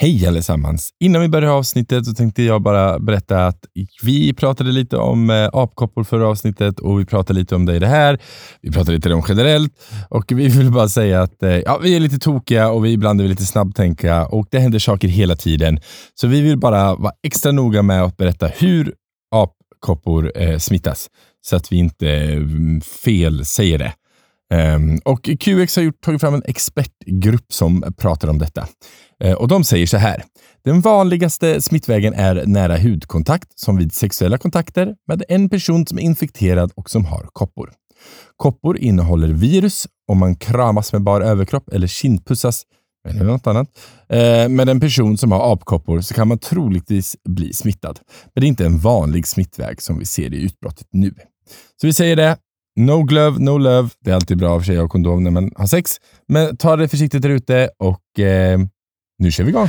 Hej allesammans! Innan vi börjar avsnittet så tänkte jag bara berätta att vi pratade lite om eh, apkoppor förra avsnittet och vi pratade lite om det i det här. Vi pratade lite om generellt och vi vill bara säga att eh, ja, vi är lite tokiga och vi ibland är vi lite snabbtänka och det händer saker hela tiden. Så vi vill bara vara extra noga med att berätta hur apkoppor eh, smittas så att vi inte mm, fel säger det. Um, och QX har gjort, tagit fram en expertgrupp som pratar om detta. Uh, och De säger så här. Den vanligaste smittvägen är nära hudkontakt, som vid sexuella kontakter med en person som är infekterad och som har koppor. Koppor innehåller virus. Om man kramas med bar överkropp eller kindpussas eller något annat, ehm, med en person som har apkoppor så kan man troligtvis bli smittad. Men det är inte en vanlig smittväg som vi ser i utbrottet nu. Så vi säger det. No glove, no love. Det är alltid bra för sig att ha kondom när man har sex. Men ta det försiktigt där ute och eh, nu kör vi igång.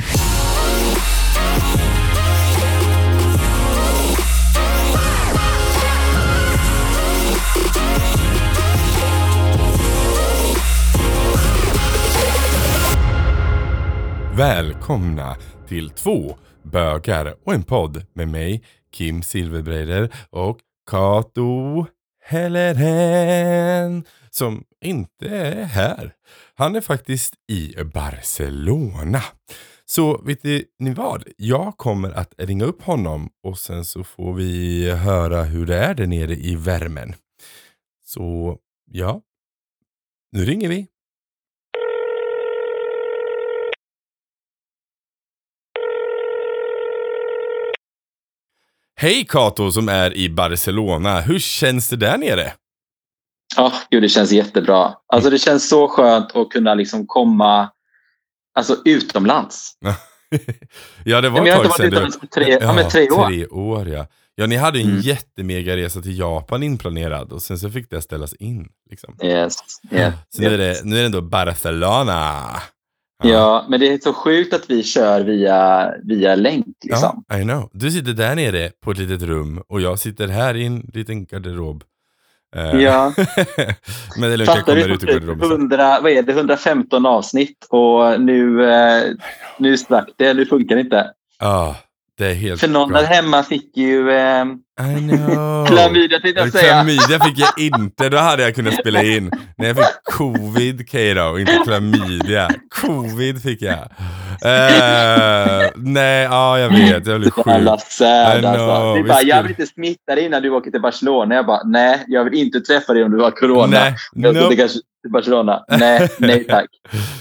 Välkomna till två bögar och en podd med mig, Kim Silverbreider och Kato Helleren som inte är här. Han är faktiskt i Barcelona. Så vet ni vad? Jag kommer att ringa upp honom och sen så får vi höra hur det är där nere i värmen. Så ja, nu ringer vi. Hej Kato som är i Barcelona. Hur känns det där nere? Ja, oh, gud, det känns jättebra. Alltså det känns så skönt att kunna liksom komma alltså, utomlands. ja, det var ett tag sedan. Du... Tre, ja, ja, tre år. Tre år ja. Ja, ni hade en mm. jättemega resa till Japan inplanerad och sen så fick det ställas in. Liksom. Yes, yes, så nu är, det, nu är det ändå Barcelona. Ja, men det är så sjukt att vi kör via, via länk. Liksom. Ja, I know. Du sitter där nere på ett litet rum och jag sitter här i en liten garderob. Uh, ja. men det är lugnt, jag kommer ut ur garderoben 100, vad är det, 115 avsnitt och nu, eh, nu sprack det. Nu funkar det inte. Ja, det är helt För någon där hemma fick ju eh, I know. klamydia tänkte jag säga. Klamydia fick jag inte, då hade jag kunnat spela in. När jag fick covid Kato, inte klamydia. Covid fick jag. Uh, nej, ja jag vet, jag blir sjuk. Jävla sad alltså. Det bara, jag vill inte smitta dig innan du åker till Barcelona. Jag bara, nej, jag vill inte träffa dig om du har corona. Nej, jag nope. kanske till Barcelona. Nej, nej tack.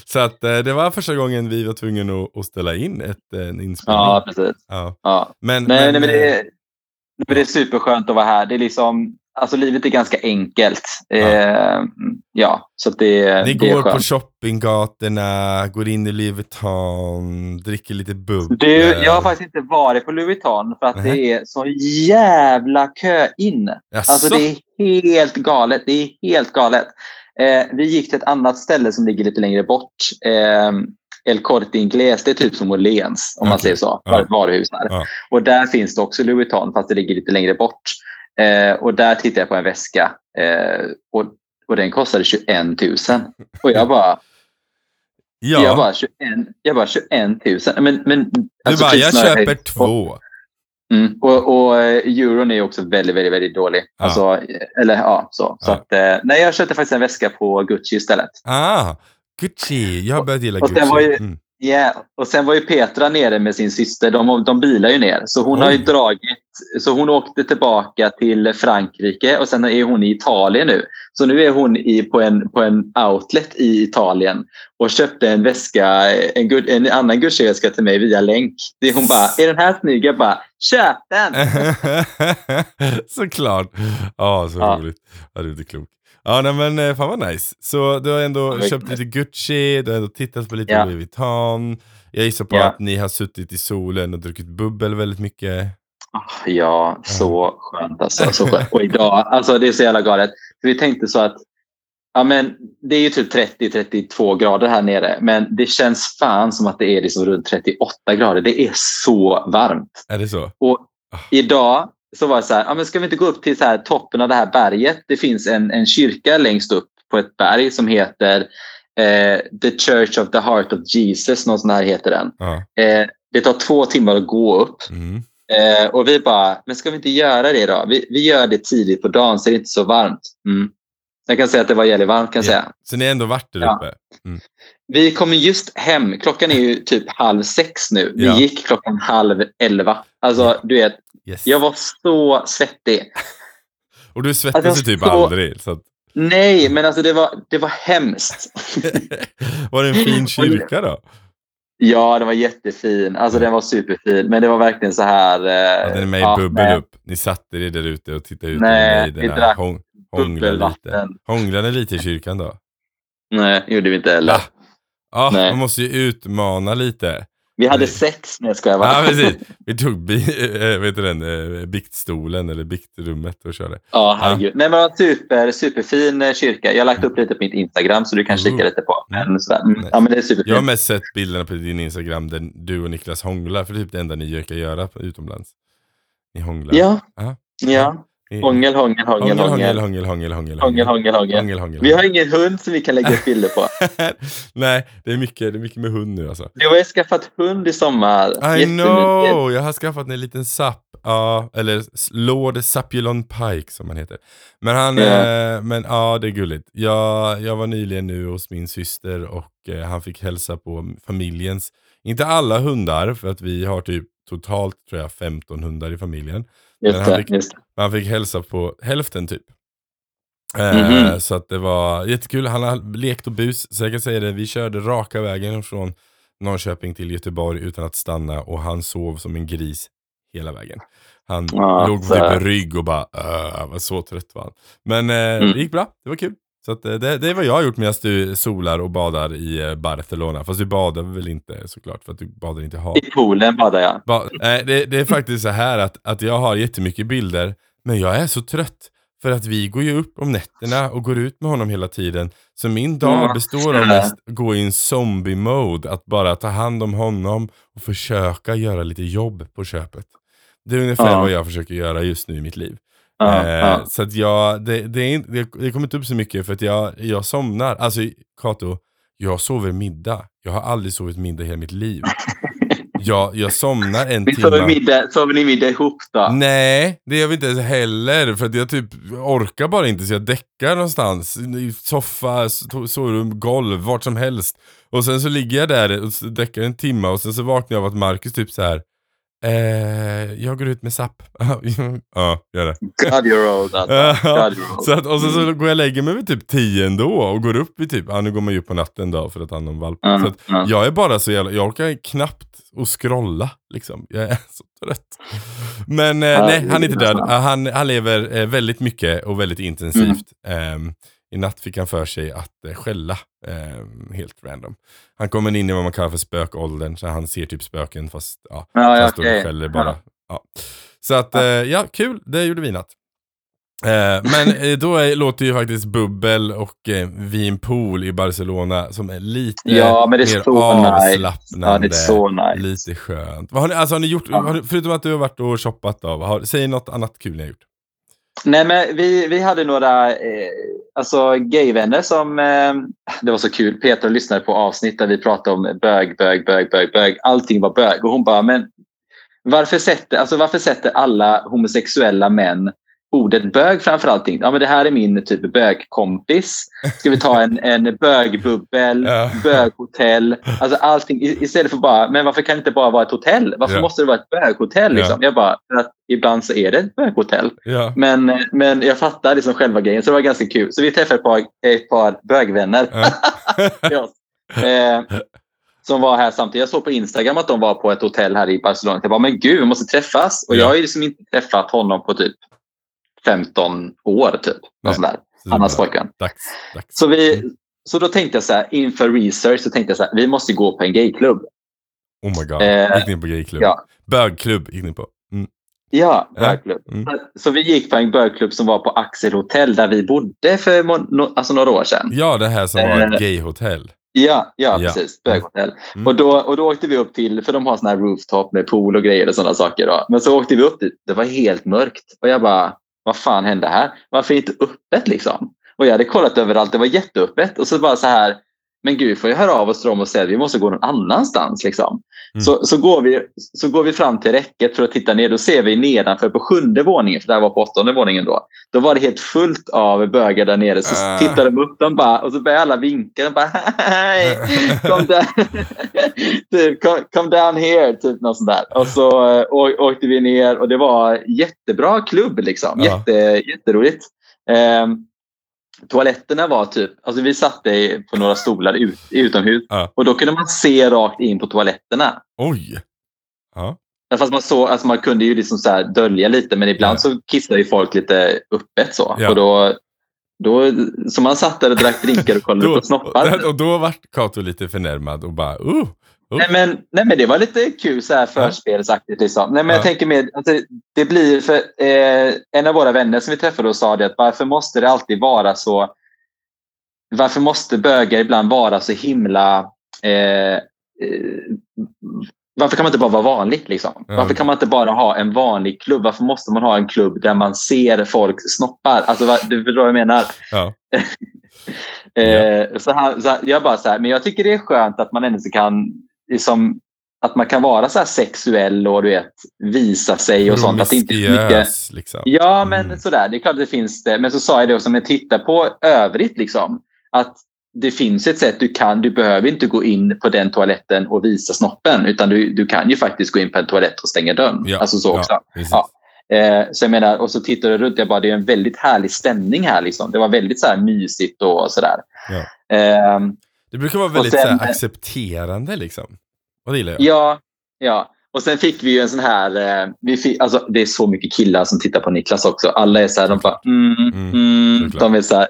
så att eh, det var första gången vi var tvungna att, ställa in ett, en inspelning. Ja, precis. Ja. ja. Men, nej, men, nej, men det, det är superskönt att vara här. Det är liksom, alltså livet är ganska enkelt. Ja. Eh, ja så det, Ni det går på shoppinggatorna, går in i Louis Vuitton, dricker lite bubbel. Du, jag har faktiskt inte varit på Louis Vuitton för att mm. det är så jävla kö in. Jaså? Alltså det är helt galet. Det är helt galet. Eh, vi gick till ett annat ställe som ligger lite längre bort. Eh, El Corte Inglés, det är typ som Åhléns om okay. man säger så. Ja. Varuhus där. Ja. Och där finns det också Louis Vuitton fast det ligger lite längre bort. Eh, och där tittade jag på en väska eh, och, och den kostade 21 000. Och jag bara... Ja. Jag bara 21, jag bara 21 000. Men, men, alltså, du bara, jag köper två. Mm. Och, och eh, euron är också väldigt, väldigt, väldigt dålig. Ja. Alltså, eller ja, så. så Att, eh, nej, jag köpte faktiskt en väska på Gucci istället. Ah, Gucci. Jag har börjat gilla Gucci. Var ju, mm. Yeah. Och sen var ju Petra nere med sin syster. De, de bilar ju ner. Så hon Oj. har dragit. Så hon åkte tillbaka till Frankrike och sen är hon i Italien nu. Så nu är hon i, på, en, på en outlet i Italien och köpte en väska, en, en annan Gucci-väska till mig via länk. Det hon bara, är den här snygg? Jag bara, köp den! Såklart. Ja, så ja. roligt. Ja, du är inte klok. Ja, nej, men eh, fan vad nice. Så du har ändå ja, köpt lite Gucci, du har ändå tittat på lite ja. Louis Vuitton. Jag gissar på ja. att ni har suttit i solen och druckit bubbel väldigt mycket. Ah, ja, så skönt alltså. Så skönt. Och idag, alltså det är så jävla galet. Vi tänkte så att ja, men det är ju typ 30-32 grader här nere, men det känns fan som att det är liksom runt 38 grader. Det är så varmt. Är det så? Och ah. idag så var det så här, ja, men ska vi inte gå upp till så här, toppen av det här berget? Det finns en, en kyrka längst upp på ett berg som heter eh, The Church of the Heart of Jesus, någon sån här heter den. Ja. Eh, det tar två timmar att gå upp. Mm. Eh, och vi bara, men ska vi inte göra det då? Vi, vi gör det tidigt på dagen så det är inte så varmt. Mm. Jag kan säga att det var jävligt varmt kan Ja. säga. Så ni har ändå varit där uppe? Vi kommer just hem. Klockan är ju typ halv sex nu. Vi Ja. gick klockan halv elva. Alltså, du vet, Yes. jag var så svettig. Och du svettas ju Alltså, typ så- aldrig. Så att... Nej, men alltså det var, det var hemskt. var det en fin kyrka då? Ja, den var jättefin. Alltså den var superfin. Men det var verkligen så här... Eh, Ja, den är med i ja, bubbel upp. Ni satte er där ute och tittade ut Nej, vi drack hånglade lite. Hånglade lite i kyrkan då? Nej, gjorde vi inte heller. Ja, Nej. man måste ju utmana lite. Vi hade Nej. sex. Nej, jag skojar bara. Ja, precis. Vi tog bi, äh, vet du den, äh, biktstolen eller biktrummet och körde. Ja, herregud. Nej, men det var en super, superfin eh, kyrka. Jag har lagt upp lite på mitt Instagram så du kan kika lite på. Men, sådär. Mm. Ja, men det är superfint. Jag har mest sett bilderna på din Instagram där du och Niklas hånglar, för det är typ det enda ni brukar göra utomlands. Ni hånglar. Ja, Ja. ja. Hångel, hångel, hångel, hångel, hångel. hångel, hångel, hångel, Hångel, hångel, hångel. Vi har ingen hund som vi kan lägga upp bilder på. Nej, det är, mycket, det är mycket med hund nu alltså. Du har ju skaffat hund i sommar. I know! Jag har skaffat en liten sapp. Ja, eller Lord Sapulon Pike som han heter. Men han, Ja. eh, men ja det är gulligt. Jag, jag var nyligen nu hos min syster och eh, han fick hälsa på familjens, inte alla hundar för att vi har typ totalt tror jag 15 hundar i familjen. Just Men han fick- just han fick hälsa på hälften typ. Eh, Mhm. Så att det var jättekul. Han har lekt och bus. Så jag kan säga det, vi körde raka vägen från Norrköping till Göteborg utan att stanna och han sov som en gris hela vägen. Han Ja, låg på typ rygg och bara uh, var så trött var han. Men eh, Mm. det gick bra, det var kul. Så att, eh, det, det är vad jag har gjort medan du solar och badar i eh, Barcelona. Fast du badar väl inte såklart för att du badar inte i hav. I poolen badar jag. Ba, nej, det, det är faktiskt så här att, att jag har jättemycket bilder, men jag är så trött. För att vi går ju upp om nätterna och går ut med honom hela tiden. Så min dag Ja, består av att gå i en zombie-mode. Att bara ta hand om honom och försöka göra lite jobb på köpet. Det är ungefär Ja. vad jag försöker göra just nu i mitt liv. Eh, ja. Så att jag, det, det, är det, det kommer inte upp så mycket för att jag, jag somnar. Alltså Kato, jag sover middag. Jag har aldrig sovit middag i hela mitt liv. Jag, jag somnar en Vi sover timme. middag, sover ni middag ihop då? Nej, det gör vi inte ens heller. För att jag typ orkar bara inte så jag däckar någonstans. I soffa, so- sovrum, golv, vart som helst. Och sen så ligger jag där och däckar en timme och sen så vaknar jag av att Marcus typ så här. Eh, jag går ut med SAP. ja, gör det. God you're old. God you're old. så att, och så, så går jag och lägger mig vid typ 10 ändå och går upp vid typ, ja nu går man ju upp på natten då för att ta hand om valp. Ja, Så att ja. jag är bara så jävla, jag orkar knappt att scrolla liksom. Jag är så trött. Men eh, Ja, nej, han är inte död. Han, han lever eh, väldigt mycket och väldigt intensivt. Ehm, I natt fick han för sig att eh, skälla, ehm, helt random. Han kommer in i vad man kallar för spökåldern, så han ser typ spöken fast ja, Ja, han ja, står och okej. skäller bara. Ja. Så att, eh, ja, kul. Det gjorde vi i natt. Eh, men eh, då är, låter ju faktiskt bubbel och eh, vinpool i Barcelona som är lite Ja, men det är mer så nice. avslappnande. Ja, det är så nice. Lite skönt. Vad har ni, alltså, har ni gjort, har förutom att du har varit och shoppat då, har, säg något annat kul ni har gjort. Nej, men vi, vi hade några eh, alltså gayvänner som... Eh, det var så kul. Peter lyssnade på avsnitt där vi pratade om bög, bög, bög, bög, bög. Allting var bög. Och hon bara, men varför sätter, alltså, varför sätter alla homosexuella män ordet bög framför allting? Ja, men det här är min typ bögkompis. Ska vi ta en, en bögbubbel, Ja. böghotell? Alltså allting istället för bara, men varför kan det inte bara vara ett hotell? Varför Ja. måste det vara ett böghotell? Liksom? Ja. Jag bara, för att ibland så är det ett böghotell. Ja. Men, men jag fattar liksom själva grejen, så det var ganska kul. Så vi träffade ett par, ett par bögvänner Ja. eh, som var här samtidigt. Jag såg på Instagram att de var på ett hotell här i Barcelona. Jag bara, men gud, vi måste träffas. Och Ja. jag har ju liksom inte träffat honom på typ 15 år. typ. Nej. Något sånt där. Så det Annars pojkvän. Så, vi, så då tänkte jag så här, inför research, så tänkte jag så här, vi måste gå på en gayklubb. Oh my god, Eh, gick ni på gayklubb? ja. Bögklubb gick ni på? Mm. Ja, bögklubb. Mm. Så- Så vi gick på en bögklubb som var på Axel Hotel där vi bodde för no, alltså några år sedan. Ja, det här som var ett Eh, gayhotell. Ja, ja, Ja. precis. Böghotell. Mm. Och, då, och då åkte vi upp till, för de har sån här rooftop med pool och grejer och sådana saker. Då. Men så åkte vi upp dit. Det var helt mörkt. Och jag bara, vad fan hände här? Varför är det inte öppet liksom? Och jag hade kollat överallt. Det var jätteöppet. Och så bara så här, men gud, får jag höra av oss till dem och säga att vi måste gå någon annanstans. Liksom. Mm. Så, så, går vi, så går vi fram till räcket för att titta ner. Då ser vi nedanför på sjunde våningen, för det här var på åttonde våningen då. Då var det helt fullt av bögar där nere. Så uh. tittar de upp de bara, och så börjar alla vinka. De bara hej, kom, typ, come, come down here, typ något sånt där. Och så äh, åkte vi ner och det var jättebra klubb. Liksom. Uh. Jätte, jätteroligt. Um, toaletterna var typ, alltså vi satt på några stolar ut, utomhus ja. och då kunde man se rakt in på toaletterna. Oj! Ja. Fast man, så, alltså man kunde ju liksom så dölja lite men ibland ja. så kissade ju folk lite öppet så. Ja. Och då, då, så man satt där och drack drinkar och kollade då, på snoppar. Och då var Kato lite förnärmad och bara uh, Nej, men, nej, men det var lite kul så här förspelsaktigt. Liksom. Nej, men ja. Jag tänker med, alltså, det blir för, eh, en av våra vänner som vi träffade och sa det att varför måste det alltid vara så varför måste bögar ibland vara så himla eh, eh, varför kan man inte bara vara vanlig? Liksom? Ja. Varför kan man inte bara ha en vanlig klubb? Varför måste man ha en klubb där man ser folk snoppar? Alltså, du förstår vad jag menar? Ja. eh, så, han, så jag bara så här, men jag tycker det är skönt att man ändå kan liksom, att man kan vara så sexuell och du vet, visa sig och sånt. Att inte mycket... liksom. Ja, men mm. sådär. Det är klart att det finns det. Men så sa jag det också, men titta på övrigt. Liksom, att det finns ett sätt du kan. Du behöver inte gå in på den toaletten och visa snoppen. Utan du, du kan ju faktiskt gå in på en toalett och stänga dörren. Ja. Alltså så också. Ja, ja. Eh, så jag menar, och så tittade jag runt. Jag bara, det är en väldigt härlig stämning här. Liksom. Det var väldigt så här mysigt och sådär. Ja. Eh, det brukar vara väldigt sen, så här, accepterande liksom. Och det gillar jag. Ja, ja. Och sen fick vi ju en sån här... Eh, vi fick, alltså, det är så mycket killar som tittar på Niklas också. Alla är så här, de bara... Mm, mm, mm. De är så här,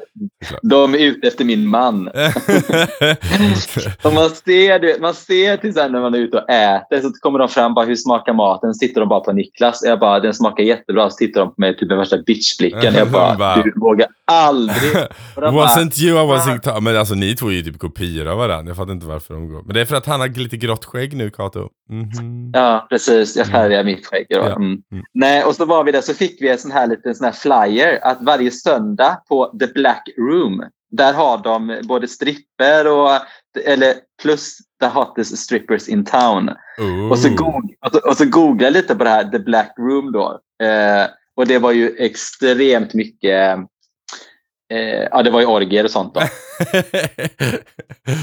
de är ute efter min man. och man ser, man ser till sen när man är ute och äter så kommer de fram bara hur smakar maten? Så tittar de bara på Niklas. Jag bara, den smakar jättebra. Så tittar de på mig typ med värsta bitchblicken. Jag bara, du vågar aldrig. Wasn't you, I wasn't... Men alltså ni två är ju typ kopior av varandra. Jag fattar inte varför de går. Men det är för att han har lite grått skägg nu, Kato. Mm -hmm. Ja, precis. Jag färgar mitt skägg. Ja. Mm. Mm. Nej, och så var vi där så fick vi en sån här liten sån här flyer att varje söndag på The Black Room där har de både stripper och eller plus the hottest strippers in town. Och så, goog, och, så, och så googlade jag lite på det här The Black Room då. Eh, och det var ju extremt mycket Eh, ja, det var ju orgier och sånt. Då.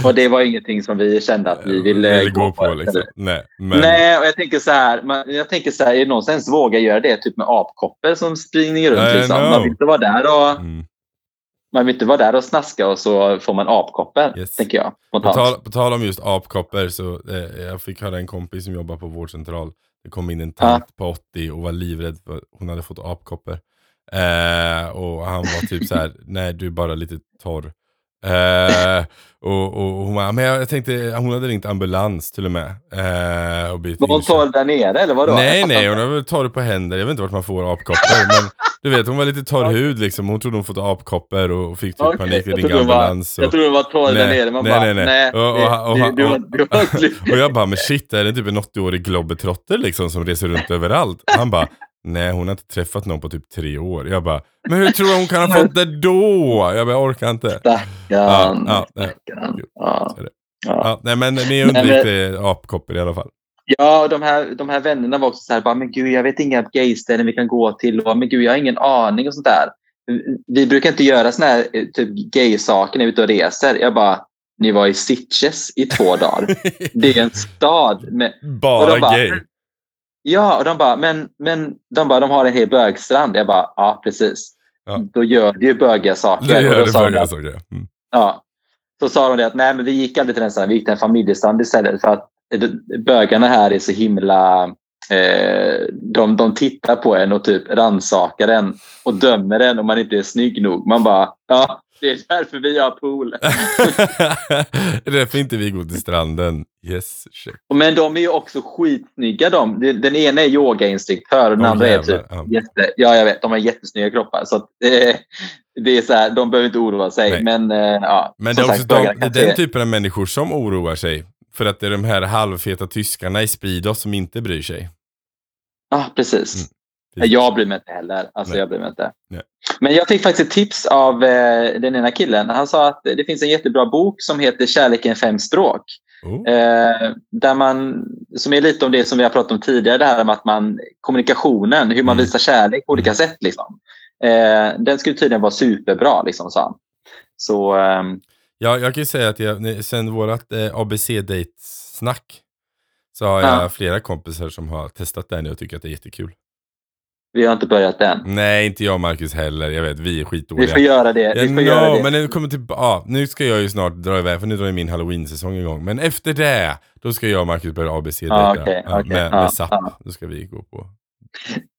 och det var ingenting som vi kände att vi ville gå, gå, på. liksom. Nej, men... Nej, och jag tänker så här, man, jag tänker så här, är det någon som ens vågar göra det typ med apkoppor som springer runt? Liksom? Man vill inte vara där och... Mm. Man vill inte vara där och snaska och så får man apkoppor, yes. tänker jag. På tal, på tal, om just apkoppor så eh, jag fick höra en kompis som jobbar på vårdcentral. Det kom in en tant ja. på 80 och var livrädd för hon hade fått apkoppor. Eh, och han var typ så här, nej du är bara lite torr. Eh, och, och, hon bara, men jag tänkte, hon hade ringt ambulans till och med. Eh, och var hon torr där nere eller vadå? Nej, nej, hon var torr på händer. Jag vet inte vart man får apkoppor. men du vet, hon var lite torr hud liksom. Hon trodde hon fått apkoppor och fick typ okay. panik och ringa ambulans. Var, jag trodde hon var torr nej, där nere. Man nej, bara, nej, nej. och, och, och, och, jag bara, men shit, är det typ en 80-årig globetrotter liksom som reser runt överallt? Han bara, Nej, hon har inte träffat någon på typ tre år. Jag bara, men hur tror du hon kan ha fått det då? Jag bara, jag orkar inte. Stackarn. Ja, ja, ja, ja. nej, men ni undviker apkoppor i alla fall. Ja, de här, de här vännerna var också så här, bara, men gud, jag vet inga gayställen vi kan gå till. Och, men gud, jag har ingen aning och sånt där. Vi brukar inte göra såna här eh, typ gay-saker när vi är ute och reser. Jag bara, ni var i Sitges i två dagar. Det är en stad. Med, bara, bara gay. Ja, och de bara, men, men de, bara, de har en hel bögstrand. Jag bara, ja precis. Ja. Då gör det ju bögiga saker. Det gör det bögiga saker. Mm. Ja. Så sa de det att nej, men vi gick aldrig till den stranden, vi gick till en familjestrand istället. För att bögarna här är så himla... Eh, de, de tittar på en och typ rannsakar en och dömer en om man inte är snygg nog. Man bara, ja, det är därför vi har pool. det är därför inte vi går till stranden. Yes, check. Men de är ju också skitsnygga de. Den ena är yogainstruktör och den oh, andra jävlar. är typ ja. jätte... Ja, jag vet. De har jättesnygga kroppar. Så att, eh, det är så här, de behöver inte oroa sig. Nej. Men, eh, ja, men det är också sagt, de, den typen av människor som oroar sig. För att det är de här halvfeta tyskarna i Speedos som inte bryr sig. Ja, ah, precis. Mm. Jag bryr mig inte heller. Alltså, jag bryr mig inte. Nej. Men jag fick faktiskt ett tips av eh, den ena killen. Han sa att det finns en jättebra bok som heter Kärleken fem språk. Oh. Eh, där man, som är lite om det som vi har pratat om tidigare, det här med att man, kommunikationen, hur man mm. visar kärlek på olika mm. sätt. Liksom. Eh, den skulle tydligen vara superbra, liksom, sa han. Så, ehm, ja, jag kan ju säga att jag, sen vårt eh, ABC-date-snack så har jag ja. flera kompisar som har testat den och tycker att det är jättekul. Vi har inte börjat än. Nej, inte jag och Marcus heller. Jag vet, vi är skitdåliga. Vi får göra det. Vi får no, göra det. Men nu, kommer till, ah, nu ska jag ju snart dra iväg, för nu drar min halloween-säsong igång. Men efter det, då ska jag och Marcus börja ABC ah, okay, okay. med, ah, med SAP. Ah. Då ska vi gå på.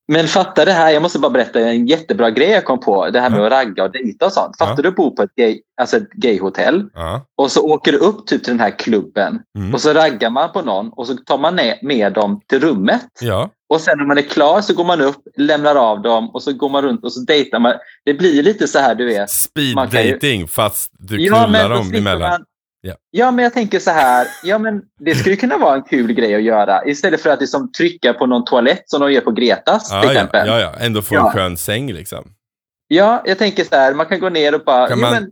Men fatta det här, jag måste bara berätta en jättebra grej jag kom på. Det här med att ragga och dejta och sånt. Fattar du att bo på ett, gay, alltså ett gayhotell och så åker du upp typ till den här klubben mm. och så raggar man på någon och så tar man med dem till rummet. Ja. Och sen när man är klar så går man upp, lämnar av dem och så går man runt och så dejtar man. Det blir lite så här du vet. Speed dating ju... fast du knullar ja, dem emellan. Man, Yeah. Ja, men jag tänker så här. Ja, men det skulle kunna vara en kul grej att göra. Istället för att liksom trycka på någon toalett som de gör på Gretas ja, till exempel. Ja, ja, ändå få ja. en skön säng liksom. Ja, jag tänker så här. Man kan gå ner och bara... Kan man men,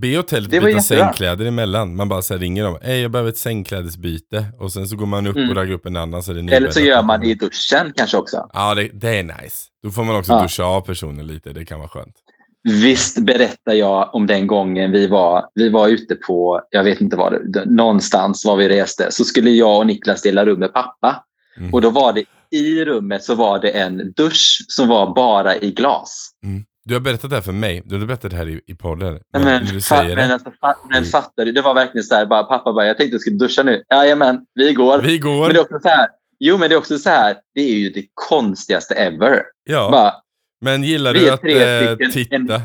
be hotellet byta sängkläder emellan? Man bara så här, ringer dem. Hej, jag behöver ett sängklädesbyte. Och sen så går man upp mm. och raggar upp en annan. Så det Eller så gör man det i duschen kanske också. Ja, det, det är nice. Då får man också ja. duscha av personen lite. Det kan vara skönt. Visst berättar jag om den gången vi var, vi var ute på, jag vet inte var det, någonstans var vi reste, så skulle jag och Niklas dela rum med pappa. Mm. Och då var det i rummet så var det en dusch som var bara i glas. Mm. Du har berättat det här för mig. Du har berättat det här i, i podden. Men, men, du säger men, alltså, fa men mm. fattar du? Det var verkligen så här, bara, pappa bara, jag tänkte jag skulle duscha nu. Jajamän, vi går. Vi går. Men det är också så här, jo, men det är också så här, det är ju det konstigaste ever. Ja. Bara, men gillar du att eh, titta?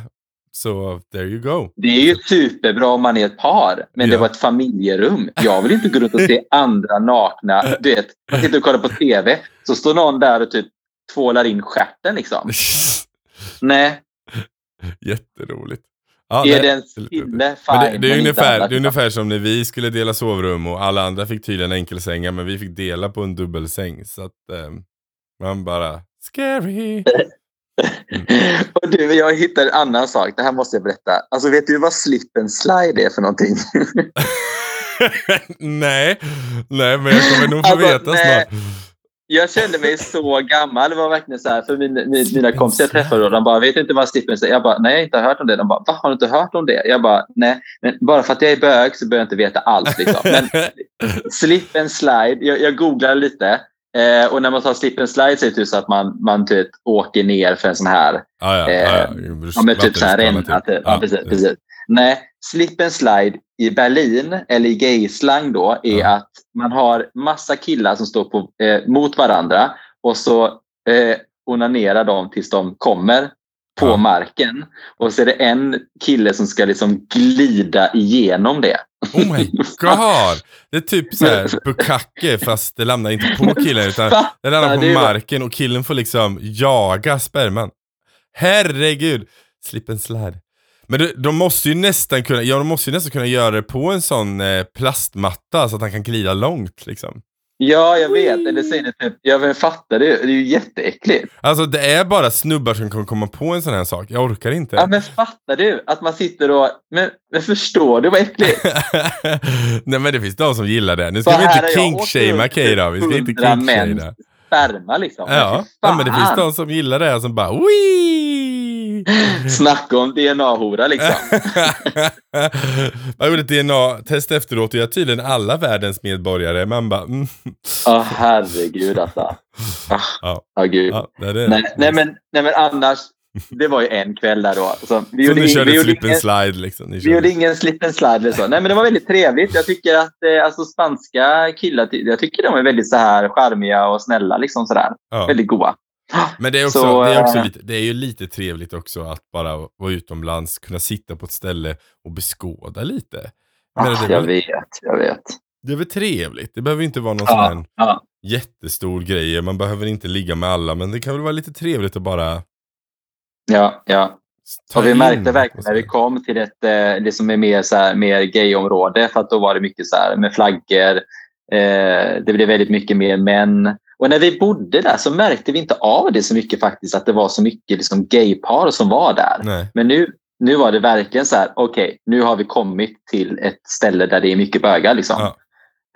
Så there you go. Det är ju superbra om man är ett par, men ja. det var ett familjerum. Jag vill inte gå runt och se andra nakna. Du vet, man sitter och kollar på TV, så står någon där och typ tvålar in stjärten liksom. Nej. Jätteroligt. Ja, är det en kille, fine. Det, det, är ungefär, det är ungefär som när vi skulle dela sovrum och alla andra fick tydligen enkelsängar, men vi fick dela på en dubbelsäng. Så att eh, man bara, scary. Mm. och du, jag hittade en annan sak. Det här måste jag berätta. Alltså, vet du vad slip and slide är för någonting? nej, nej, men jag kommer nog få alltså, veta nej. snart. Jag kände mig så gammal. Det var verkligen så här, för min, min, mina kompisar jag träffade då, de bara, vet inte vad slip and slide är? Jag bara, nej, jag har inte hört om det. De bara, va, har du inte hört om det? Jag bara, nej, men bara för att jag är bög så behöver jag inte veta allt. Liksom. Men slip and slide, jag, jag googlade lite. Eh, och när man tar slip and slide så är det typ så att man, man typ åker ner för en sån här... Ah, ja, eh, ah, ja. med typ så här ränna. Typ. Ja, precis, precis. Nej, slip and slide i Berlin, eller i gayslang då, är ja. att man har massa killar som står på, eh, mot varandra och så eh, onanerar de tills de kommer på ja. marken. Och så är det en kille som ska liksom glida igenom det. Oh my god! Det är typ såhär bukake fast det landar inte på killen utan det landar på marken och killen får liksom jaga sperman. Herregud! Slip and slide. Men det, de måste ju nästan kunna, ja, de måste ju nästan kunna göra det på en sån eh, plastmatta så att han kan glida långt liksom. Ja, jag vet. Eller säger det typ, jag fattar det. Det är ju jätteäckligt. Alltså det är bara snubbar som kan komma på en sån här sak. Jag orkar inte. Ja, men fattar du? Att man sitter och... Men, men förstår du vad äckligt? Nej, men det finns de som gillar det. Nu ska Så vi inte kinkshamea Keira. Vi ska inte kinkshamea. sperma liksom. Ja, ja, men det finns de som gillar det som bara Wii! Snacka om DNA-hora liksom. Man gjorde ett DNA-test efteråt och jag är tydligen alla världens medborgare. Man bara... Mm. oh, herregud alltså. Oh, ja. Oh, gud. Ja, det det. Nej, nej, men, nej men annars, det var ju en kväll där då. Så vi så gjorde, ni körde vi slip and slide liksom? vi gjorde ingen slip and slide eller så. Nej men det var väldigt trevligt. Jag tycker att eh, alltså, spanska killar, jag tycker de är väldigt så här charmiga och snälla liksom sådär. Ja. Väldigt goa. Men det är, också, så, det, är också eh, lite, det är ju lite trevligt också att bara vara utomlands, kunna sitta på ett ställe och beskåda lite. Men ah, jag vet, jag vet. Det är väl trevligt. Det behöver inte vara någon ah, sån ah. jättestor grej. Man behöver inte ligga med alla, men det kan väl vara lite trevligt att bara... Ja, ja. Och vi märkte verkligen när vi kom till ett eh, det som är mer, så här, mer gayområde, för att då var det mycket så här med flaggor. Eh, det blev väldigt mycket mer män Och när vi bodde där så märkte vi inte av det så mycket faktiskt, att det var så mycket liksom, gaypar som var där. Nej. Men nu, nu var det verkligen så här, okej, okay, nu har vi kommit till ett ställe där det är mycket bögar. Liksom. Ja.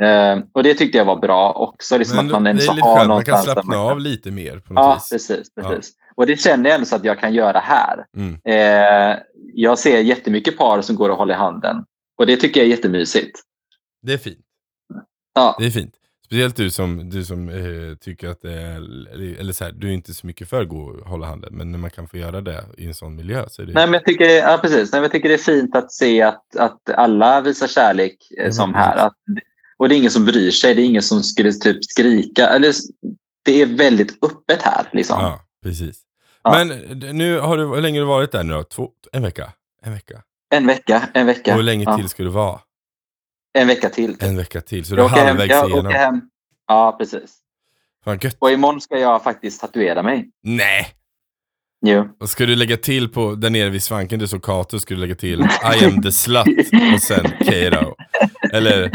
Uh, och det tyckte jag var bra också. Liksom Men, att man det är lite har man kan slappna av lite mer. På något ja, vis. precis. precis. Ja. Och det känner jag ändå så att jag kan göra här. Mm. Uh, jag ser jättemycket par som går och håller i handen. Och det tycker jag är jättemysigt. Det är fint. Ja. Det är fint. Speciellt du som, du som eh, tycker att det är, eller så här, du är inte så mycket för att hålla handen, men när man kan få göra det i en sån miljö så är det... Nej, men jag tycker, ja, precis. Nej, jag tycker det är fint att se att, att alla visar kärlek eh, mm, som här. Att, och det är ingen som bryr sig, det är ingen som skulle typ skrika. Eller, det är väldigt öppet här. Liksom. Ja, precis. Ja. Men nu har du, hur länge har du varit där nu då? Två, en vecka? En vecka? En vecka, en vecka. Och hur länge till ska du vara? En vecka till. En vecka till, så du är halvvägs hem, igenom? Hem. Ja, precis. Fan, gött. Och imorgon ska jag faktiskt tatuera mig. Nej! Jo. Och ska du lägga till på, där nere vid svanken, du såg Kato, ska du lägga till I am the slut och sen Kato? Eller?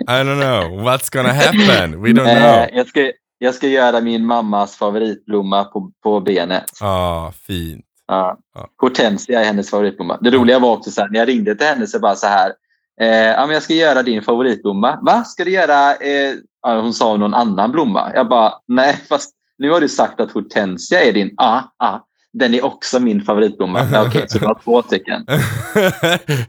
I don't know, what's gonna happen? We don't know. Jag ska, jag ska göra min mammas favoritblomma på, på benet. Ja, ah, fint. Ja. Hortensia är hennes favoritblomma. Det roliga var också så här, när jag ringde till henne så bara så här. Eh, ja, men jag ska göra din favoritblomma. Va? Ska du göra... Eh, ja, hon sa någon annan blomma. Jag bara, nej, fast nu har du sagt att hortensia är din. Ja, ja. Den är också min favoritblomma. Okej, okay, så du har två stycken.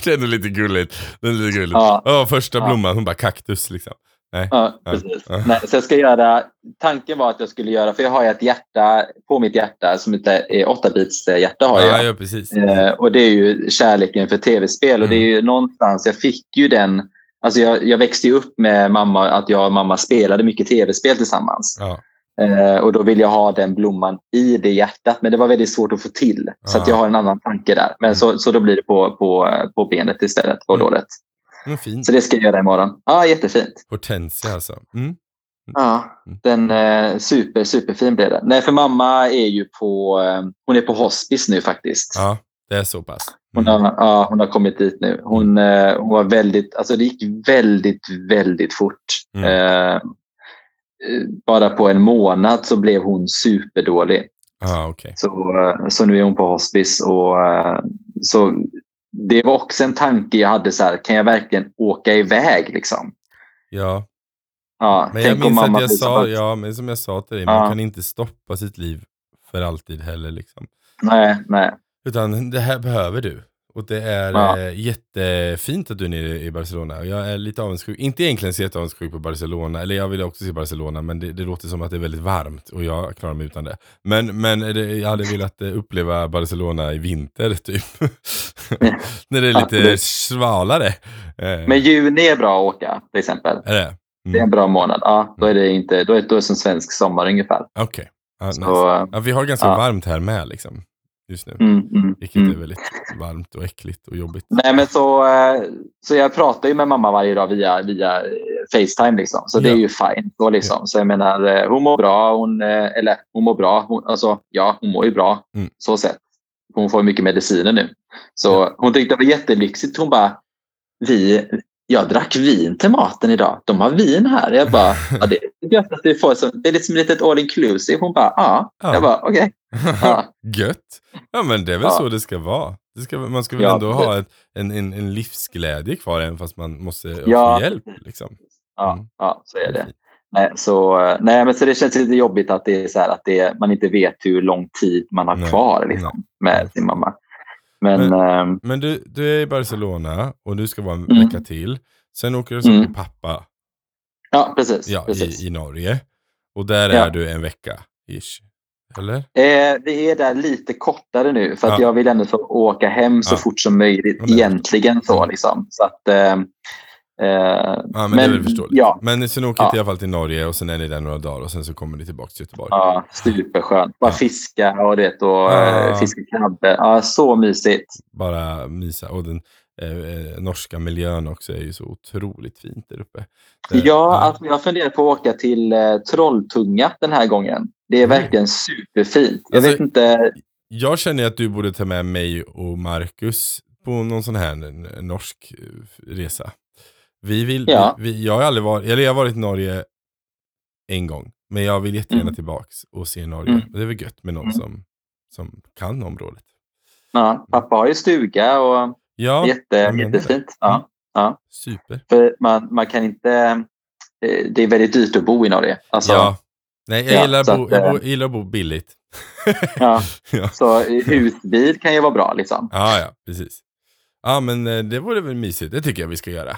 det är ändå lite gulligt. Det är lite gulligt. Ja. Oh, första blomman, hon bara kaktus liksom. Nej. Ja, precis. Ja. Nej, så jag ska göra, tanken var att jag skulle göra, för jag har ett hjärta på mitt hjärta som inte är 8 bits hjärta har jag. Ja, ja, precis. Eh, och det är ju kärleken för tv-spel mm. och det är ju någonstans, jag fick ju den, alltså jag, jag växte ju upp med mamma, att jag och mamma spelade mycket tv-spel tillsammans. Ja. Eh, och då vill jag ha den blomman i det hjärtat, men det var väldigt svårt att få till. Så att jag har en annan tanke där. Men mm. så, så då blir det på, på, på benet istället, på mm. låret. Mm. Så det ska jag göra imorgon. Ja, jättefint. Hortensia alltså. Mm. Ja, mm. den eh, super, superfin blev det. Nej, för mamma är ju på, eh, hon är på hospice nu faktiskt. Ja, det är så pass. Mm. Hon, har, ja, hon har kommit dit nu. Hon, eh, hon var väldigt, alltså det gick väldigt, väldigt fort. Mm. Eh, bara på en månad så blev hon superdålig. Ah, okay. så, eh, så nu är hon på hospice. Och, eh, så det var också en tanke jag hade. så här, Kan jag verkligen åka iväg? Liksom? Ja. ja men jag minns att jag sa, ja, men som jag sa till dig, ja. man kan inte stoppa sitt liv för alltid heller. Liksom. Nej, nej. Utan det här behöver du. Och det är ja. eh, jättefint att du är nere i Barcelona. Jag är lite avundsjuk, inte egentligen så jätteavundsjuk på Barcelona, eller jag vill också se Barcelona, men det, det, låter som att det är väldigt varmt och jag klarar mig utan det. Men, men det, jag hade velat eh, uppleva Barcelona i vinter typ. När det är lite svalare. Eh. Men juni är bra att åka till exempel. Är det? Mm. Det är en bra månad. Ja, då är det, inte, då är, då är det som svensk sommar ungefär. Okej. Okay. Ja, nice. ja, vi har ganska ja. varmt här med liksom just nu. Mm, mm, vilket mm. är väldigt varmt och äckligt och jobbigt. Nej, men så, eh, så jag pratar ju med mamma varje dag via, via Facetime. Liksom. Så ja. det är ju fine. Då, liksom. Ja. Så jag menar, eh, hon mår bra. Hon, eh, eller hon mår bra. Hon, alltså, ja, hon mår ju bra. Mm. Så sett. Hon får mycket mediciner nu. Så ja. hon tyckte det var jättelyxigt. Hon bara, vi, jag drack vin till maten idag. De har vin här. Jag bara, ja, det är gött att du får så, Det är lite som ett litet all inclusive. Hon bara, ja. ja. Jag bara, okej. Okay. Gött. Ja, men det är väl ja. så det ska vara. Det ska, man ska väl ja, ändå ha ett, en, en, en livsglädje kvar även fast man måste ja. få hjälp. Liksom. Ja, mm. ja, så är det. Nej, så, nej, men så det känns lite jobbigt att, det är så att det, man inte vet hur lång tid man har nej. kvar liksom, med sin mamma. Men, men, ähm, men, du, du är i Barcelona och du ska vara en mm. vecka till. Sen åker du mm. till pappa. Ja, precis. Ja, precis. I, I Norge. Och där ja. är du en vecka, ish. Eller? Eh, det är där lite kortare nu för att ja. jag vill ändå få åka hem så ja. fort som möjligt egentligen. Så, liksom. så att, eh, Eh, ja, men, men, det är väl förståeligt. Ja. Men sen åker ja. i alla fall till Norge och sen är ni där några dagar och sen så kommer ni tillbaka till Göteborg. Ja, superskönt. Bara fiska och, det, och ja. Eh, fiska krabbe. Ja, så mysigt. Bara mysa. Och den eh, eh, norska miljön också är ju så otroligt fint där uppe. Det, ja, ja. Alltså, jag funderar på att åka till eh, Trolltunga den här gången. Det är mm. verkligen superfint. Jag alltså, vet inte. Jag känner att du borde ta med mig och Marcus på någon sån här norsk resa. Vi vill, ja. vi, jag har aldrig varit, eller jag har varit i Norge en gång. Men jag vill jättegärna Mm. tillbaks och se Norge. Mm. Det är väl gött med någon Mm. som, som kan området. Ja, pappa har ju stuga och Ja, jätte, jag menar jättefint. Ja, super. för man, man kan inte... eh, Det är väldigt dyrt att bo i Norge. Alltså, ja. Nej, jag, ja, gillar att bo, att, jag, eh, bo, gillar att bo billigt. ja. ja. Så husbil kan ju vara bra. Liksom. Ja, ja, precis. Ja, men eh, det vore väl mysigt. Det tycker jag vi ska göra.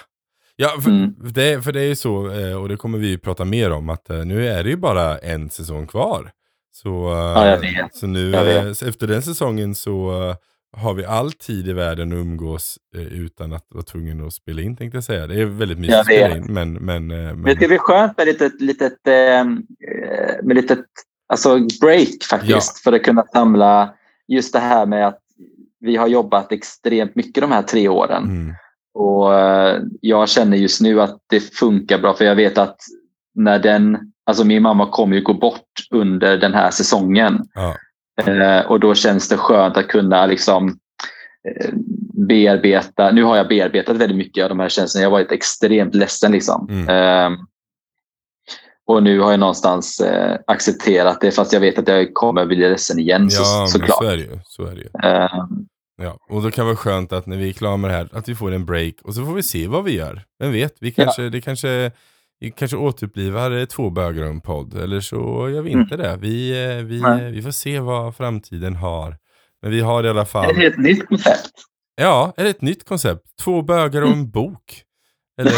Ja, för, Mm. det, för det är ju så, eh, och det kommer vi ju prata mer om, att eh, nu är det ju bara en säsong kvar. Så, eh, Ja, så nu, eh, efter den säsongen så eh, har vi all tid i världen att umgås eh, utan att vara tvungen att spela in, tänkte jag säga. Det är väldigt mysigt att spela in, men... men, eh, men det väl skönt med litet, litet, eh, med litet alltså break faktiskt. För att kunna samla just det här med att vi har jobbat extremt mycket de här tre åren. mm, Och eh, jag känner just nu att det funkar bra för jag vet att när den, alltså min mamma kommer ju gå bort under den här säsongen. ja, Eh, och då känns det skönt att kunna liksom eh, bearbeta. Nu har jag bearbetat väldigt mycket av de här känslorna. Jag har varit extremt ledsen. Liksom. Mm. Eh, och nu har jag någonstans eh, accepterat det fast jag vet att jag kommer bli ledsen igen så, ja men såklart. så är det ju. Så är det ju. Eh, Ja, och då kan det vara skönt att när vi är klara med det här, att vi får en break och så får vi se vad vi gör. Vem vet, vi kanske, det kanske, kanske återupplivar eh, två bögar och en podd, eller så gör vi inte det. Vi, eh, vi, Nej. eh, vi får se vad framtiden har. Men vi har i alla ett fall, helt nytt koncept. ja, är det ett nytt koncept? Två bögar och en bok. Eller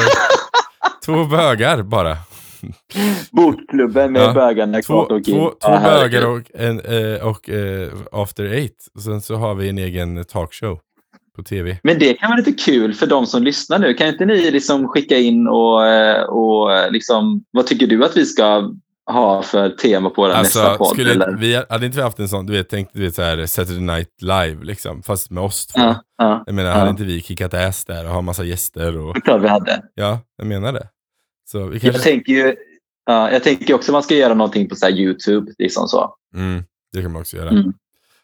två bögar bara. Bokklubben med Ja. bögarna Två, och två, två herregud. bögar och, en, och eh, After Eight. Och sen så har vi en egen talkshow på tv. Men det kan vara lite kul för de som lyssnar nu. Kan inte ni liksom skicka in och, eh, och eh, liksom, vad tycker du att vi ska ha för tema på den nästa Alltså, podd? skulle, eller? vi, hade inte vi haft en sån, du vet, tänk, du vet så här Saturday Night Live liksom, fast med oss två. Ja, ja. Jag menar, ja. hade inte vi kickat ass där och har massa gäster och, Det är klart vi hade. ja, jag menar det. Så vi Jag kanske, tänker ju ja, jag tänker också att man ska göra någonting på så YouTube. Liksom så. mm, det kan man också göra. Mm.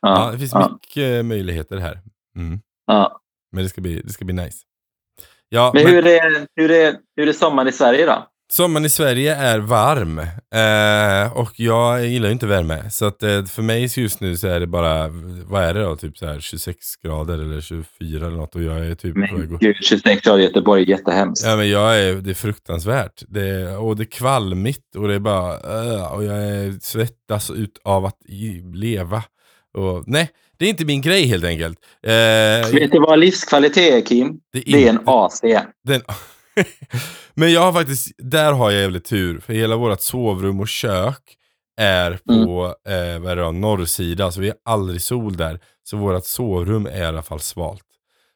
Ja, det finns mycket möjligheter här. Mm. Ja. Men det ska bli, det ska bli nice. Ja, Men, men, hur, är, hur, är, hur är sommaren i Sverige då? sommaren i Sverige är varm. Eh, och jag gillar ju inte värme. Så att, eh, för mig just nu så är det bara, vad är det då? Typ så här 26 grader eller 24 eller något. Och jag är typ Men gud, 26 grader i Göteborg är jättehemskt. Ja, men jag är, det är fruktansvärt. Det, och det är kvalmigt och det är bara, äh, och jag är svettas ut av att leva. Och, nej, det är inte min grej helt enkelt. Eh, Vet du vad livskvalitet är Kim? det Det är en AC. den, men jag har faktiskt, där har jag jävligt tur. För hela vårt sovrum och kök är på eh, vad är det då, norrsida, så vi har aldrig sol där. Så vårt sovrum är i alla fall svalt.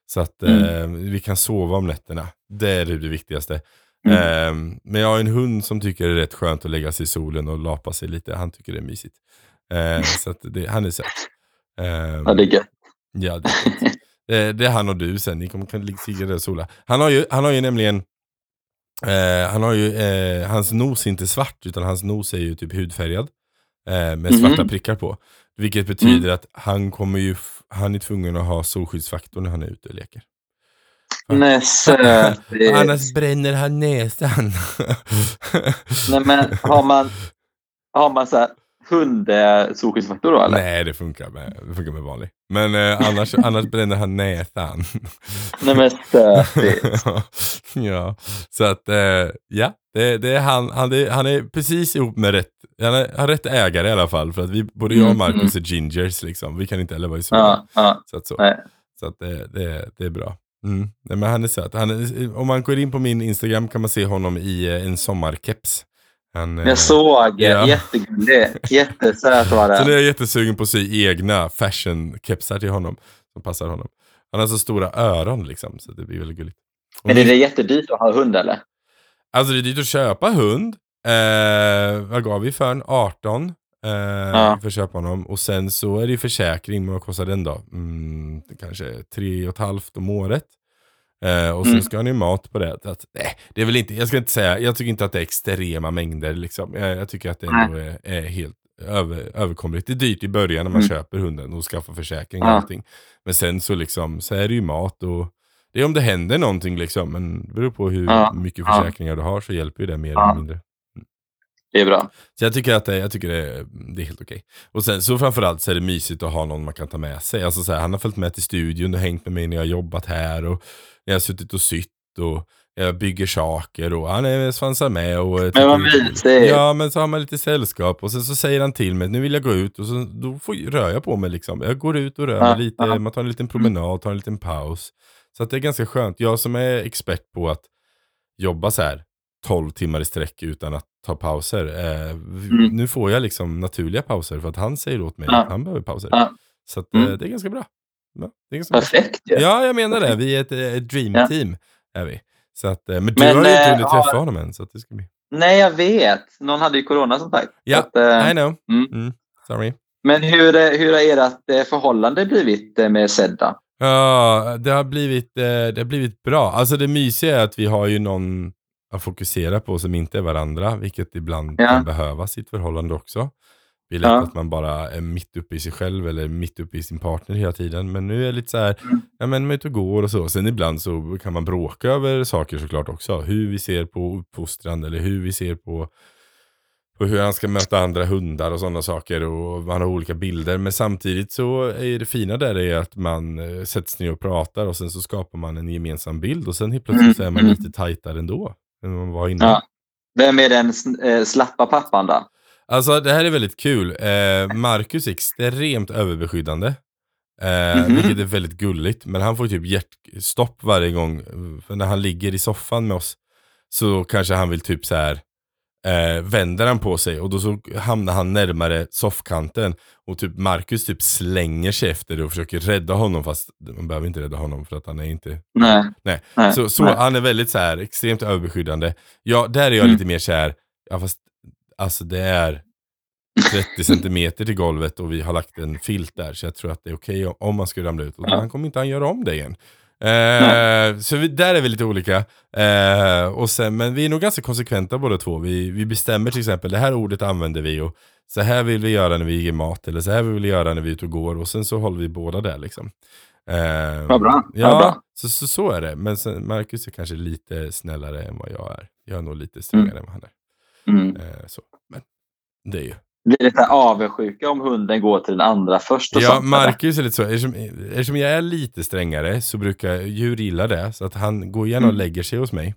Så att eh, vi kan sova om nätterna. Det är det viktigaste. Mm. Eh, men jag har en hund som tycker det är rätt skönt att lägga sig i solen och lapa sig lite. Han tycker det är mysigt. Eh, så att det, han är söt. Eh, Ja, det är gött. Ja, det är, det, är han och du sen. Ni kommer kan ligga där och sola. Han har ju, han har ju nämligen eh, han har ju, eh, hans nos är inte svart utan hans nos är ju typ hudfärgad. Eh, med Mhm. svarta prickar på. Vilket betyder att han kommer ju, han är tvungen att ha solskyddsfaktor när han är ute och leker. Är- Annars bränner han näsan. Nej, men har man, har man så här hund-solskyddsfaktor då eller? Nej, det funkar med, det funkar med vanlig. Men eh, annars, annars bränner han näsan. Nej men stötigt. ja, så att eh, ja, det, det är han, han, är, han är precis ihop med rätt, han är, har rätt ägare i alla fall. För att vi, både jag och Mm, Marcus är gingers liksom. Vi kan inte heller vara i Ja, ja. Så att, så. Nej. Så att det, det, det är bra. Mm. Nej, men han är söt. Han är, om man går in på min Instagram kan man se honom i eh, en sommarkeps. Han, eh, Jag såg, ja. jättegullig. Jättesöt var Så nu är den. jag jättesugen på att sy egna fashion-kepsar till honom. Som passar honom. Han har så stora öron liksom, så det blir väldigt gulligt. Och Men är det jättedyrt att ha hund eller? Alltså det är dyrt att köpa hund. Eh, vad gav vi för en? 18. Eh, För att köpa honom. Och sen så är det ju försäkring. Men vad kostar den då? Mm, kanske tre och ett halvt om året. Eh, och Mm. ska han ju mat på det. Att, nej, det är väl inte, jag ska inte säga, jag tycker inte att det är extrema mängder liksom. Jag, jag tycker att det ändå är, är helt över, överkomligt. Det är dyrt i början när man Mm. köper hunden och skaffar försäkring och Ja. allting. Men sen så liksom, så är det ju mat och det är om det händer någonting liksom. Men det beror på hur Ja. mycket försäkringar du har så hjälper ju det mer eller mindre. Det är bra. Så jag tycker att det, jag tycker det, är, det är helt okej. Och sen så framförallt så är det mysigt att ha någon man kan ta med sig. Alltså så här, han har följt med till studion och hängt med mig när jag har jobbat här och jag har suttit och sytt och jag bygger saker och han är svansar med. Och men vad mysigt. Ja, men så har man lite sällskap och sen så säger han till mig nu vill jag gå ut och så, då får, rör jag på mig liksom. Jag går ut och rör mig lite, man tar en liten promenad, tar en liten paus. Så att det är ganska skönt. Jag som är expert på att jobba så här 12 timmar i sträck utan att ta pauser. Eh, mm. Nu får jag liksom naturliga pauser för att han säger åt mig att han behöver pauser. Så att, mm. eh, det är ganska bra. Ja, Perfekt. Bra. Ja, jag menar det. Vi är ett, ett dream team. Är vi. Så att, eh, men du men, har ju inte hunnit träffa har... honom än. Så det ska bli... Nej, jag vet. Någon hade ju corona som sagt. Ja, att, uh, I know. Mm. Mm. Sorry. Men hur, hur har ert förhållande blivit med Sedda? Ja, det har blivit, det har blivit bra. Alltså det mysiga är att vi har ju någon att fokusera på som inte är varandra, vilket ibland ja. kan behövas i ett förhållande också. Det är lätt ja. att man bara är mitt uppe i sig själv eller mitt uppe i sin partner hela tiden. Men nu är det lite så här, mm. ja men man är ute och går och så. Sen ibland så kan man bråka över saker såklart också. Hur vi ser på uppfostran eller hur vi ser på, på hur han ska möta andra hundar och sådana saker. Och man har olika bilder. Men samtidigt så är det fina där är att man eh, sätts ner och pratar och sen så skapar man en gemensam bild. Och sen helt plötsligt så är man mm. lite tajtare ändå än man var innan. Ja. Vem är den eh, slappa pappan då? Alltså det här är väldigt kul. Eh, Marcus är extremt överbeskyddande. Eh, mm -hmm. Vilket är väldigt gulligt. Men han får typ hjärtstopp varje gång. För när han ligger i soffan med oss så kanske han vill typ så här eh, vänder han på sig och då så hamnar han närmare soffkanten och typ Marcus typ slänger sig efter det och försöker rädda honom fast man behöver inte rädda honom för att han är inte... Nej. Nej. Nej. Så, så Nej. han är väldigt så här extremt överbeskyddande. Ja, där är jag mm. lite mer så här, ja fast alltså det är 30 centimeter till golvet och vi har lagt en filt där så jag tror att det är okej okay om man skulle ramla ut. Och han kommer inte han göra om det igen. Eh, så vi, där är vi lite olika. Eh, och sen, men vi är nog ganska konsekventa båda två. Vi, vi bestämmer till exempel, det här ordet använder vi och så här vill vi göra när vi ger mat eller så här vill vi göra när vi är ute och går och sen så håller vi båda där liksom. Eh, Vad bra. Ja, bra. Så, så, så är det. Men sen, Marcus är kanske lite snällare än vad jag är. Jag är nog lite strängare mm. än vad han är. Mm. Eh, så. Men det är ju blir lite avundsjuka om hunden går till den andra först. Och ja, sånt, Marcus är lite så. Eftersom, eftersom jag är lite strängare så brukar djur gilla det. Så att han går gärna och mm. lägger sig hos mig.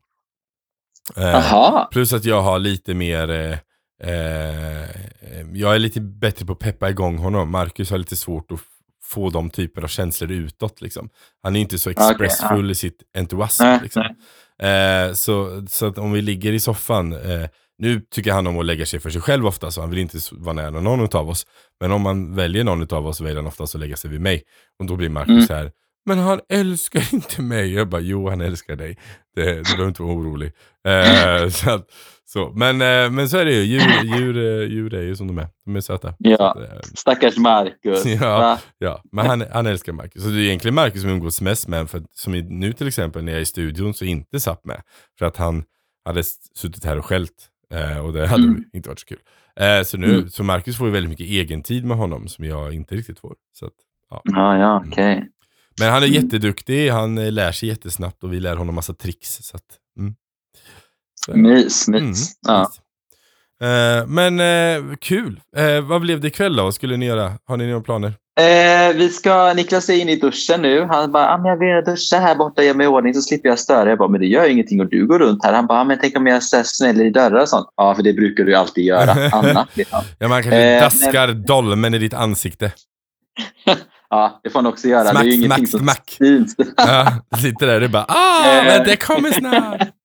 Eh, plus att jag har lite mer eh, eh, Jag är lite bättre på att peppa igång honom. Marcus har lite svårt att få de typer av känslor utåt. Liksom. Han är inte så expressfull okay, ja. i sitt entusiasm. Liksom. Eh, så, så att om vi ligger i soffan nu tycker han om att lägga sig för sig själv ofta, så han vill inte vara nära någon av oss. Men om man väljer någon av oss så väljer han oftast att lägga sig vid mig. Och då blir Marcus mm. här, men han älskar inte mig. Jag bara, jo han älskar dig. Det, du behöver inte vara orolig. Eh, så, att, så. Men, eh, men så är det ju, djur, djur, eh, djur är ju som de är. De är söta. Ja, stackars Marcus. Ja, ja, men han, han älskar Marcus. Så det är egentligen Marcus som umgås mest med, för som nu till exempel när jag är i studion så är inte Zapp med. För att han hade suttit här och skällt Eh, och det hade mm. inte varit så kul. Eh, så nu, mm. så Marcus får ju väldigt mycket egentid med honom som jag inte riktigt får. Så att, ja. Ah, ja, mm. okay. Men han är mm. jätteduktig, han eh, lär sig jättesnabbt och vi lär honom massa tricks. Så att, mm. så, mys, mys. Mm, ja. Eh, men eh, kul. Eh, vad blev det ikväll då? Vad skulle ni göra? Har ni några planer? Eh, vi ska, Niklas är inne i duschen nu. Han bara, ah, men jag vill duscha här borta, gör mig i ordning så slipper jag störa. Jag bara, men det gör ingenting och du går runt här. Han bara, ah, men tänk om jag smäller i dörrar och sånt. Ja, för det brukar du alltid göra. Annat liksom. ja, man kanske eh, daskar men... dolmen i ditt ansikte. ja, det får han också göra. Smack, det är ju smack, smack. ja, sitter där och bara, ah, men det kommer snart.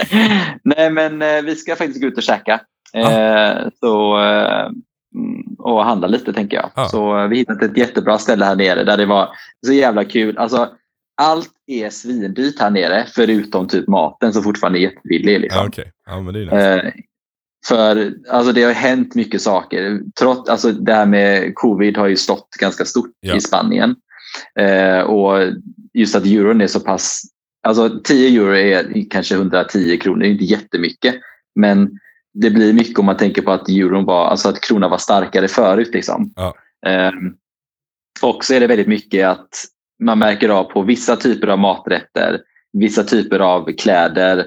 Nej, men eh, vi ska faktiskt gå ut och käka. Eh, så eh, Mm, och handla lite tänker jag. Ja. Så vi hittade ett jättebra ställe här nere där det var så jävla kul. Alltså, allt är svindyrt här nere förutom typ maten som fortfarande är jättebillig. Liksom. Ja, okay. ja, men det är nice. eh, för alltså, det har hänt mycket saker. Trots, alltså, det här med covid har ju stått ganska stort ja. i Spanien. Eh, och just att euron är så pass... Alltså 10 euro är kanske 110 kronor, det är inte jättemycket. Men det blir mycket om man tänker på att euron var, alltså att kronan var starkare förut. Liksom. Ja. Um, och så är det väldigt mycket att man märker av på vissa typer av maträtter, vissa typer av kläder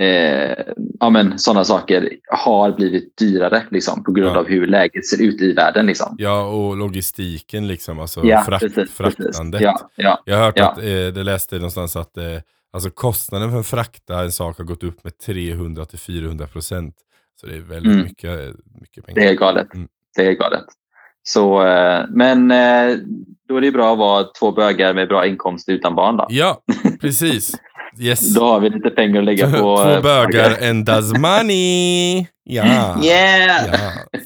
eh, ja, men, sådana saker har blivit dyrare liksom, på grund Ja. av hur läget ser ut i världen. Liksom. Ja, och logistiken liksom, alltså Ja, frakt, precis, precis. fraktandet. Ja, ja, Jag har hört att, eh, det läste någonstans att eh, alltså kostnaden för att frakta en sak har gått upp med 300-400 procent. Så det är väldigt Mm. mycket, mycket pengar. det är galet. Mm. Det är galet. Så, eh, men eh, då är det bra att vara två bögar med bra inkomst utan barn. Då, Ja, precis. Yes. då har vi lite pengar att lägga på. Två eh, bögar and does money. Ja. Yeah! ja.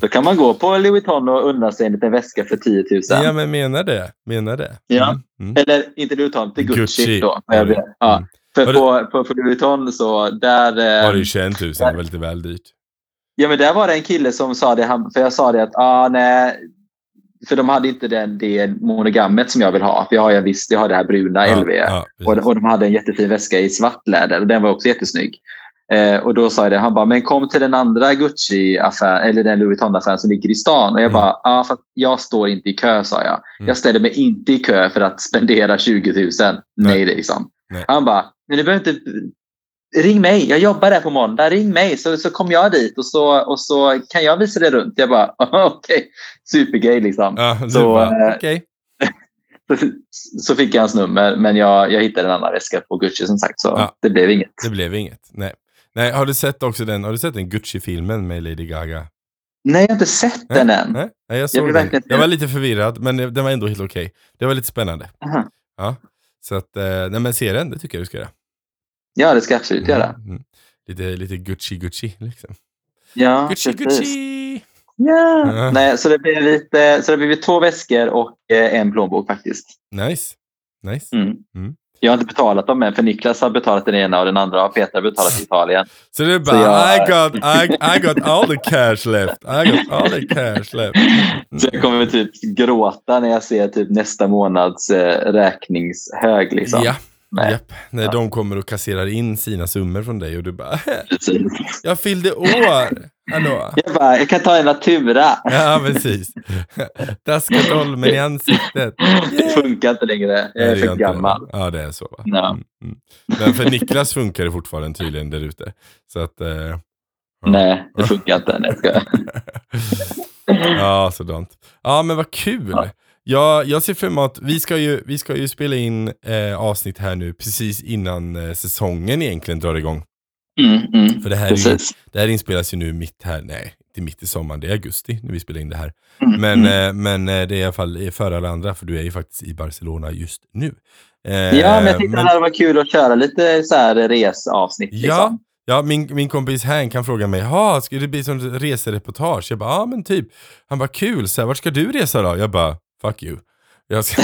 Då kan man gå på Louis Vuitton och unna sig en liten väska för 10 000. Ja, men menar det. Menar det. Ja. Mm. Mm. Eller inte Louis Vuitton, till Gucci. Gucci. Då. Vet. Ja. Mm. För på, på, på Louis Vuitton så där... eh, Var det ju 21 000, det var lite väl dyrt. Ja, men där var det en kille som sa det. Han, för jag sa det att, ah, nej. För de hade inte den, det monogrammet som jag vill ha. För jag har, jag visst, jag har det här bruna LV. Ja, och, och de hade en jättefin väska i svart läder. Och den var också jättesnygg. Eh, och då sa jag det. Han bara, men kom till den andra Gucci-affären, eller den Louis Vuitton-affären som ligger i stan. Och jag Mm. bara, ah, för jag står inte i kö, sa jag. Mm. Jag ställer mig inte i kö för att spendera 20 000. Nej, Nej. liksom. Nej. Han bara, men du behöver inte... Ring mig, jag jobbar där på måndag. Ring mig så, så kommer jag dit och så, och så kan jag visa dig runt. Jag bara, okej, supergrej liksom. Ja, Så, bara, eh, okej. Så, fick jag hans nummer, men jag, jag hittade en annan väska på Gucci som sagt, så Ja. det blev inget. Det blev inget. Nej. Nej, har du sett också den, har du sett den Gucci-filmen med Lady Gaga? Nej, jag har inte sett den än. Nej, nej jag såg den. se Jag var lite förvirrad, men den var ändå helt okej. Det var lite spännande. Aha. Ja. Så att, eh, nej men se den, det tycker jag du ska göra. Ja, det ska jag absolut göra. Mm, mm. Lite, lite Gucci-Gucci liksom. Ja, Gucci, precis. Gucci! Ja. Nej, så det blir lite, så det blir två väskor och eh, en plånbok faktiskt. Nice. Nice. Mm. Mm. Jag har inte betalat dem än, för Niklas har betalat den ena och den andra har Peter betalat i Italien. Så är bara, jag- I, got, I, I got all the cash left. I got all the cash left. Så jag kommer typ gråta när jag ser typ nästa månads eh, räkningshög. Liksom. Ja, Nej. japp. När de kommer och kasserar in sina summor från dig och du bara, Precis. jag fyllde år. Hallå. Jag, bara, jag kan ta en Natura. Ja, precis. Daska dolmen i ansiktet. Det funkar inte längre. Jag är Nej, för gammal. Ja, det är så. Va? Ja. Mm, mm. Men för Niklas funkar det fortfarande tydligen där ute. Så att, eh, ja. Nej, det funkar inte. Nej, jag skojar. ja, sådant. Ja, men vad kul. Ja. Ja, jag ser fram emot, vi ska ju, vi ska ju spela in eh, avsnitt här nu precis innan eh, säsongen egentligen drar igång. Mm, mm. För det här, är ju, det här inspelas ju nu mitt här, nej, inte mitt i sommaren, det är augusti när vi spelar in det här. Mm, Men, mm. eh, men eh, det är i alla fall före alla andra, för du är ju faktiskt i Barcelona just nu. Eh, Ja, men jag tyckte det hade varit kul att köra lite så här resavsnitt. Ja, Liksom. ja min, min kompis Hank kan fråga mig, ha, ska det bli som resereportage? Jag bara, ja men typ. Han bara, kul, så här, vart ska du resa då? Jag bara, fuck you. Jag, ska,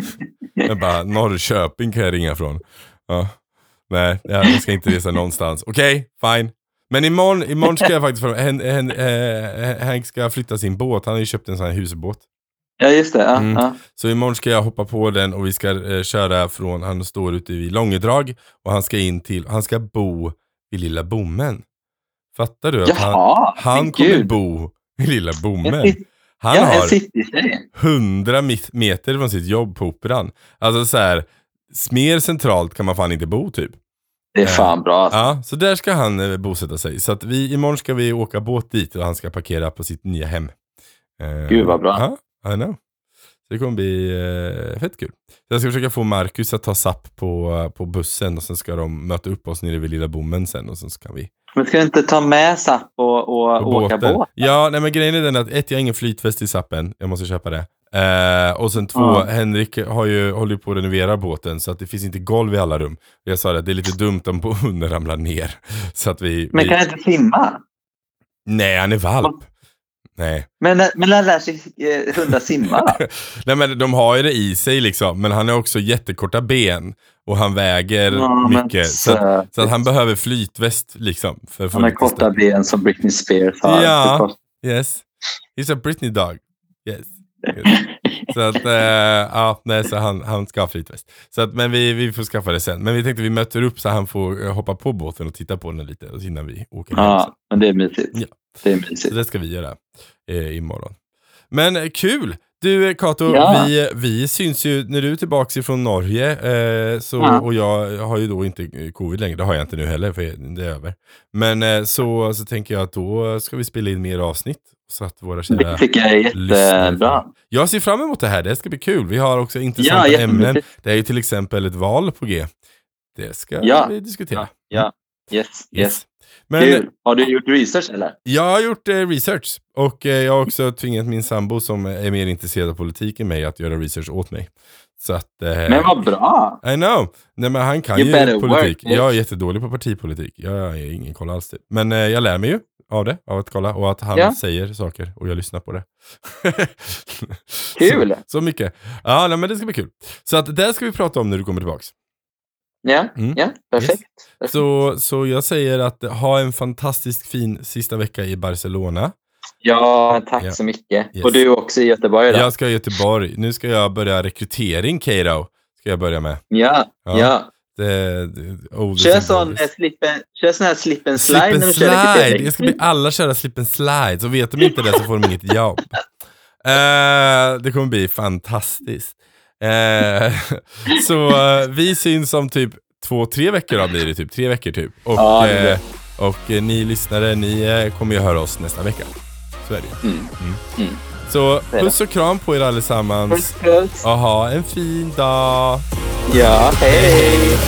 jag bara, Norrköping kan jag ringa från. Ja. Nej, jag ska inte resa någonstans. Okej, fine. Men imorgon, imorgon ska jag faktiskt, hen, hen, eh, Hank ska flytta sin båt, han har ju köpt en sån här husbåt. Ja, just det. Ja, Mm. ja. Så imorgon ska jag hoppa på den och vi ska eh, köra från, han står ute vid Långedrag och han ska in till, han ska bo vid Lilla Bommen. Fattar du? Att han, Jaha, han men kommer gud. bo vid Lilla En Bommen. Han ja, har citytjej. 100 mit- meter från sitt jobb på Operan. Alltså så här, mer centralt kan man fan inte bo typ. Det är fan bra. Alltså. Ja, så där ska han eh, bosätta sig. Så att vi, imorgon ska vi åka båt dit och han ska parkera på sitt nya hem. Eh, Gud, vad bra. Ja, I know. Så det kommer bli eh, fett kul. Så jag ska försöka få Marcus att ta SAP på, på bussen och sen ska de möta upp oss nere vid Lilla Bommen sen och sen ska vi Men ska du inte ta med SAP och, och på åka båt? Ja, nej men grejen är den att ett, jag har ingen flytväst i SAPen. Jag måste köpa det. Eh, och sen två, Ja. Henrik har ju, håller på att renovera båten så att det finns inte golv i alla rum. Jag sa det, det är lite dumt om hunden ramlar ner. Så att vi... Men vi kan jag inte simma? Nej, han är valp. Nej. Men, men när lär sig eh, hundar simma? Nej men de har ju det i sig liksom, men han har också jättekorta ben. Och han väger Ja, mycket. Så, att, så att han behöver flytväst liksom. För Han har korta stöd. ben som Britney Spears har. Ja. Yes. He's a Britney dog. Yes. yes. Så att, eh, ja, nej, så han, han ska ha flytväst. Så att, men vi, vi får skaffa det sen. Men vi tänkte vi möter upp så han får eh, hoppa på båten och titta på den lite innan vi åker hem. sen. Ja, men det är mysigt. Ja. Det är Så mysigt. det ska vi göra eh, imorgon. Men eh, kul! Du Kato, ja. vi, vi syns ju när du är tillbaka ifrån Norge. Eh, så, ja. Och jag har ju då inte covid längre, det har jag inte nu heller för det är över. Men eh, så, så tänker jag att då ska vi spela in mer avsnitt. Så att våra kära Det tycker jag är jättebra. Jag ser fram emot det här, det ska bli kul. Vi har också intressanta ja, ämnen. Det är ju till exempel ett val på G. Det ska ja. vi diskutera. Ja, yes, yes. yes. Men. Har du gjort research eller? Jag har gjort eh, research. Och eh, jag har också tvingat min sambo som är mer intresserad av politik än mig att göra research åt mig. Så att, eh, men vad bra! I know! Nej, men han kan you ju politik. Jag är jättedålig på partipolitik. Jag har ingen koll alls. Typ. Men eh, jag lär mig ju av det, av att kolla. Och att han ja. säger saker och jag lyssnar på det. kul! Så, så, mycket. Ja, nej, men det ska bli kul. Så att det ska vi prata om när du kommer tillbaks. Ja, mm. ja perfekt. Yes. Så, så jag säger att ha en fantastiskt fin sista vecka i Barcelona. Ja, tack ja. så mycket. Yes. Och du också i Göteborg då? Jag ska i Göteborg. Nu ska jag börja rekrytering, Kato. Ska jag börja med. Ja, ja. ja. Det, det, kör, sån, slip and, kör sån här slip and slide slip and när du slide. kör rekrytering. Jag ska bli alla köra slip and slide. Så vet de inte det så får de inget jobb. Uh, det kommer bli fantastiskt. Eh, så uh, vi syns om typ två, tre veckor då blir det typ. Tre veckor typ. Och, ja, och ni lyssnare, ni kommer ju höra oss nästa vecka. Så är det mm. Mm. Mm. Så puss och kram på er allesammans. Puss, puss. Och ha en fin dag. Ja, hej.